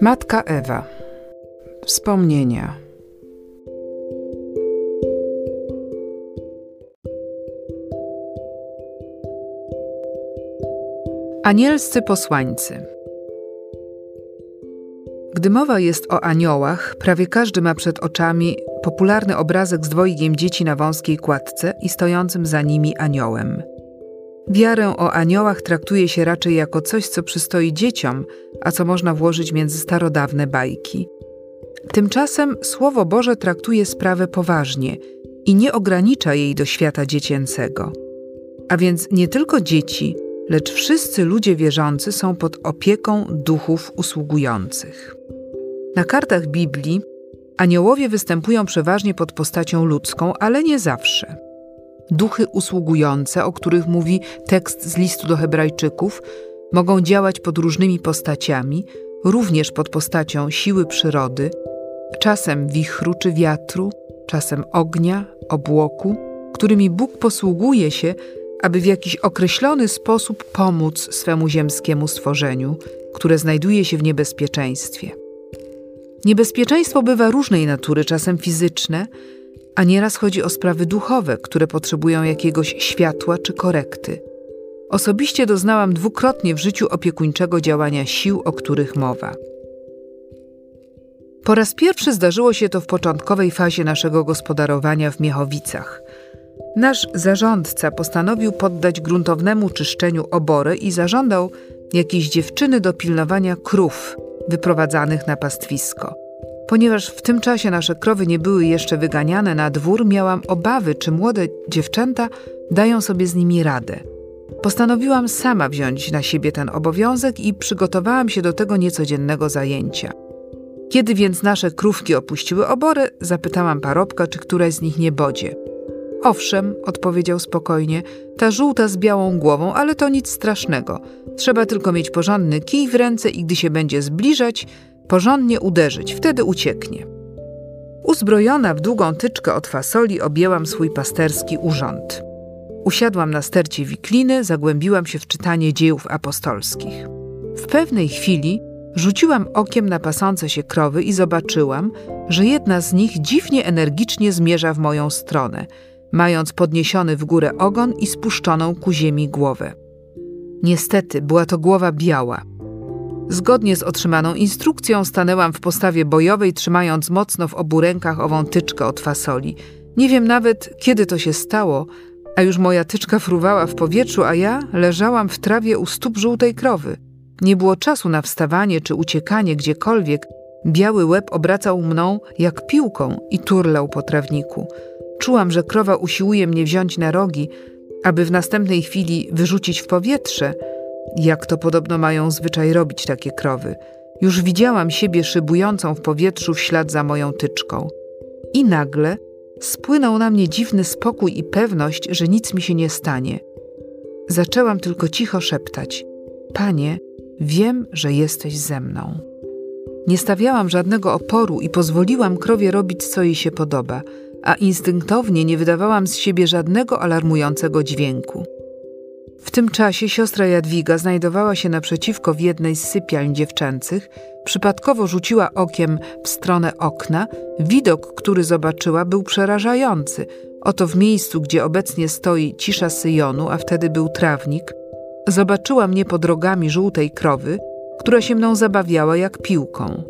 Matka Ewa. Wspomnienia. Anielscy posłańcy. Gdy mowa jest o aniołach, prawie każdy ma przed oczami popularny obrazek z dwojgiem dzieci na wąskiej kładce i stojącym za nimi aniołem. Wiarę o aniołach traktuje się raczej jako coś, co przystoi dzieciom, a co można włożyć między starodawne bajki. Tymczasem Słowo Boże traktuje sprawę poważnie i nie ogranicza jej do świata dziecięcego. A więc nie tylko dzieci, lecz wszyscy ludzie wierzący są pod opieką duchów usługujących. Na kartach Biblii aniołowie występują przeważnie pod postacią ludzką, ale nie zawsze. Duchy usługujące, o których mówi tekst z listu do Hebrajczyków, mogą działać pod różnymi postaciami, również pod postacią siły przyrody, czasem wichru czy wiatru, czasem ognia, obłoku, którymi Bóg posługuje się, aby w jakiś określony sposób pomóc swemu ziemskiemu stworzeniu, które znajduje się w niebezpieczeństwie. Niebezpieczeństwo bywa różnej natury, czasem fizyczne, a nieraz chodzi o sprawy duchowe, które potrzebują jakiegoś światła czy korekty. Osobiście doznałam dwukrotnie w życiu opiekuńczego działania sił, o których mowa. Po raz pierwszy zdarzyło się to w początkowej fazie naszego gospodarowania w Miechowicach. Nasz zarządca postanowił poddać gruntownemu czyszczeniu obory i zażądał jakiejś dziewczyny do pilnowania krów wyprowadzanych na pastwisko. Ponieważ w tym czasie nasze krowy nie były jeszcze wyganiane na dwór, miałam obawy, czy młode dziewczęta dają sobie z nimi radę. Postanowiłam sama wziąć na siebie ten obowiązek i przygotowałam się do tego niecodziennego zajęcia. Kiedy więc nasze krówki opuściły obory, zapytałam parobka, czy któraś z nich nie bodzie. Owszem, odpowiedział spokojnie, ta żółta z białą głową, ale to nic strasznego. Trzeba tylko mieć porządny kij w ręce i gdy się będzie zbliżać, porządnie uderzyć, wtedy ucieknie. Uzbrojona w długą tyczkę od fasoli objęłam swój pasterski urząd. Usiadłam na stercie wikliny, zagłębiłam się w czytanie dziejów apostolskich. W pewnej chwili rzuciłam okiem na pasące się krowy i zobaczyłam, że jedna z nich dziwnie energicznie zmierza w moją stronę, mając podniesiony w górę ogon i spuszczoną ku ziemi głowę. Niestety była to głowa biała. Zgodnie z otrzymaną instrukcją stanęłam w postawie bojowej, trzymając mocno w obu rękach ową tyczkę od fasoli. Nie wiem nawet, kiedy to się stało, a już moja tyczka fruwała w powietrzu, a ja leżałam w trawie u stóp żółtej krowy. Nie było czasu na wstawanie czy uciekanie gdziekolwiek. Biały łeb obracał mną jak piłką i turlał po trawniku. Czułam, że krowa usiłuje mnie wziąć na rogi, aby w następnej chwili wyrzucić w powietrze, jak to podobno mają zwyczaj robić takie krowy. Już widziałam siebie szybującą w powietrzu w ślad za moją tyczką. I nagle spłynął na mnie dziwny spokój i pewność, że nic mi się nie stanie. Zaczęłam tylko cicho szeptać: Panie, wiem, że jesteś ze mną. Nie stawiałam żadnego oporu i pozwoliłam krowie robić, co jej się podoba a instynktownie nie wydawałam z siebie żadnego alarmującego dźwięku. W tym czasie siostra Jadwiga znajdowała się naprzeciwko w jednej z sypialń dziewczęcych, przypadkowo rzuciła okiem w stronę okna. Widok, który zobaczyła, był przerażający. Oto w miejscu, gdzie obecnie stoi cisza Syjonu, a wtedy był trawnik, zobaczyła mnie pod rogami żółtej krowy, która się mną zabawiała jak piłką.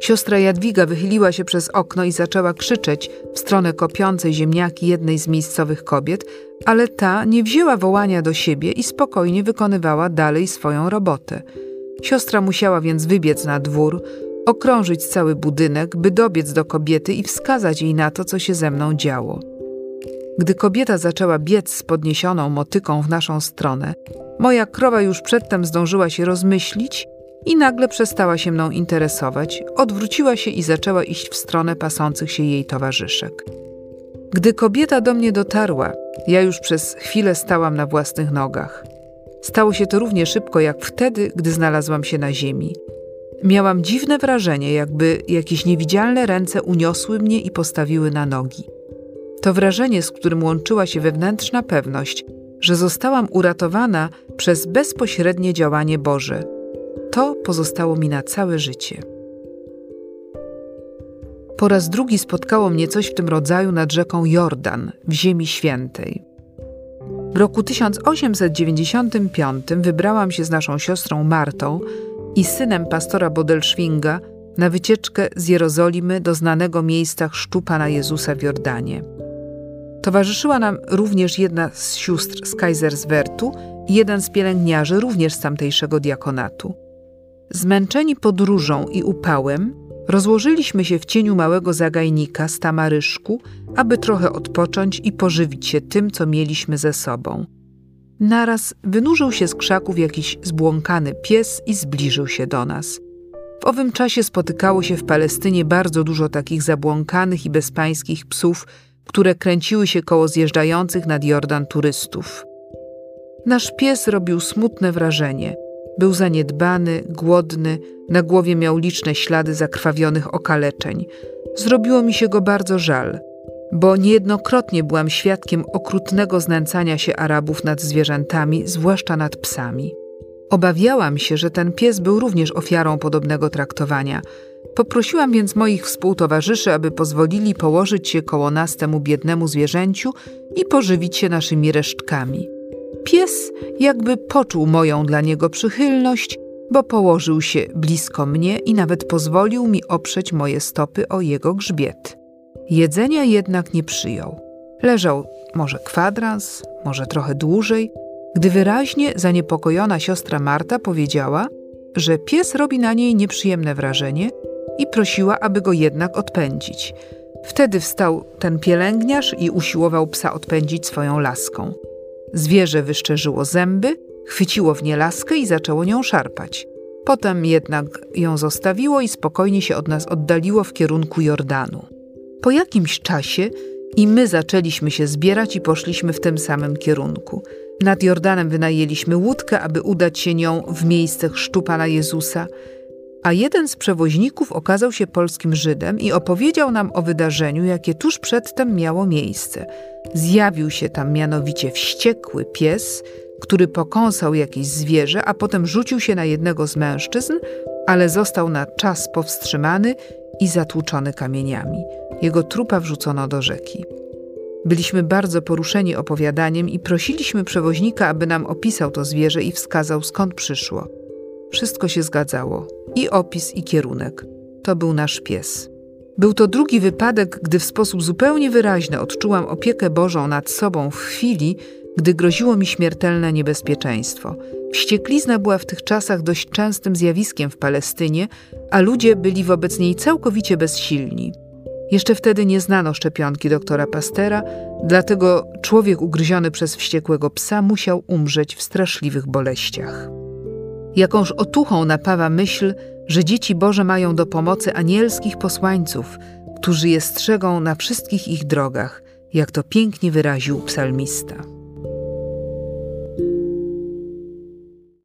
Siostra Jadwiga wychyliła się przez okno i zaczęła krzyczeć w stronę kopiącej ziemniaki jednej z miejscowych kobiet, ale ta nie wzięła wołania do siebie i spokojnie wykonywała dalej swoją robotę. Siostra musiała więc wybiec na dwór, okrążyć cały budynek, by dobiec do kobiety i wskazać jej na to, co się ze mną działo. Gdy kobieta zaczęła biec z podniesioną motyką w naszą stronę, moja krowa już przedtem zdążyła się rozmyślić i nagle przestała się mną interesować, odwróciła się i zaczęła iść w stronę pasących się jej towarzyszek. Gdy kobieta do mnie dotarła, ja już przez chwilę stałam na własnych nogach. Stało się to równie szybko jak wtedy, gdy znalazłam się na ziemi. Miałam dziwne wrażenie, jakby jakieś niewidzialne ręce uniosły mnie i postawiły na nogi. To wrażenie, z którym łączyła się wewnętrzna pewność, że zostałam uratowana przez bezpośrednie działanie Boże, To pozostało mi na całe życie. Po raz drugi spotkało mnie coś w tym rodzaju nad rzeką Jordan, w Ziemi Świętej. W roku 1895 wybrałam się z naszą siostrą Martą i synem pastora Bodelszwinga na wycieczkę z Jerozolimy do znanego miejsca chrztu Pana Jezusa w Jordanie. Towarzyszyła nam również jedna z sióstr z Kaiserswertu i jeden z pielęgniarzy również z tamtejszego diakonatu. Zmęczeni podróżą i upałem, rozłożyliśmy się w cieniu małego zagajnika z tamaryszku, aby trochę odpocząć i pożywić się tym, co mieliśmy ze sobą. Naraz wynurzył się z krzaków jakiś zbłąkany pies i zbliżył się do nas. W owym czasie spotykało się w Palestynie bardzo dużo takich zabłąkanych i bezpańskich psów, które kręciły się koło zjeżdżających nad Jordan turystów. Nasz pies robił smutne wrażenie. Był zaniedbany, głodny, na głowie miał liczne ślady zakrwawionych okaleczeń. Zrobiło mi się go bardzo żal, bo niejednokrotnie byłam świadkiem okrutnego znęcania się Arabów nad zwierzętami, zwłaszcza nad psami. Obawiałam się, że ten pies był również ofiarą podobnego traktowania. Poprosiłam więc moich współtowarzyszy, aby pozwolili położyć się koło nas temu biednemu zwierzęciu i pożywić się naszymi resztkami. Pies jakby poczuł moją dla niego przychylność, bo położył się blisko mnie i nawet pozwolił mi oprzeć moje stopy o jego grzbiet. Jedzenia jednak nie przyjął. Leżał może kwadrans, może trochę dłużej, gdy wyraźnie zaniepokojona siostra Marta powiedziała, że pies robi na niej nieprzyjemne wrażenie i prosiła, aby go jednak odpędzić. Wtedy wstał ten pielęgniarz i usiłował psa odpędzić swoją laską. Zwierzę wyszczerzyło zęby, chwyciło w nie laskę i zaczęło nią szarpać. Potem jednak ją zostawiło i spokojnie się od nas oddaliło w kierunku Jordanu. Po jakimś czasie i my zaczęliśmy się zbierać i poszliśmy w tym samym kierunku. Nad Jordanem wynajęliśmy łódkę, aby udać się nią w miejsce chrztu Pana Jezusa, a jeden z przewoźników okazał się polskim Żydem i opowiedział nam o wydarzeniu, jakie tuż przedtem miało miejsce. Zjawił się tam mianowicie wściekły pies, który pokąsał jakieś zwierzę, a potem rzucił się na jednego z mężczyzn, ale został na czas powstrzymany i zatłuczony kamieniami. Jego trupa wrzucono do rzeki. Byliśmy bardzo poruszeni opowiadaniem i prosiliśmy przewoźnika, aby nam opisał to zwierzę i wskazał skąd przyszło. Wszystko się zgadzało i opis, i kierunek. To był nasz pies. Był to drugi wypadek, gdy w sposób zupełnie wyraźny odczułam opiekę Bożą nad sobą w chwili, gdy groziło mi śmiertelne niebezpieczeństwo. Wścieklizna była w tych czasach dość częstym zjawiskiem w Palestynie, a ludzie byli wobec niej całkowicie bezsilni. Jeszcze wtedy nie znano szczepionki doktora Pastera, dlatego człowiek ugryziony przez wściekłego psa musiał umrzeć w straszliwych boleściach. Jakąż otuchą napawa myśl, że dzieci Boże mają do pomocy anielskich posłańców, którzy je strzegą na wszystkich ich drogach, jak to pięknie wyraził psalmista.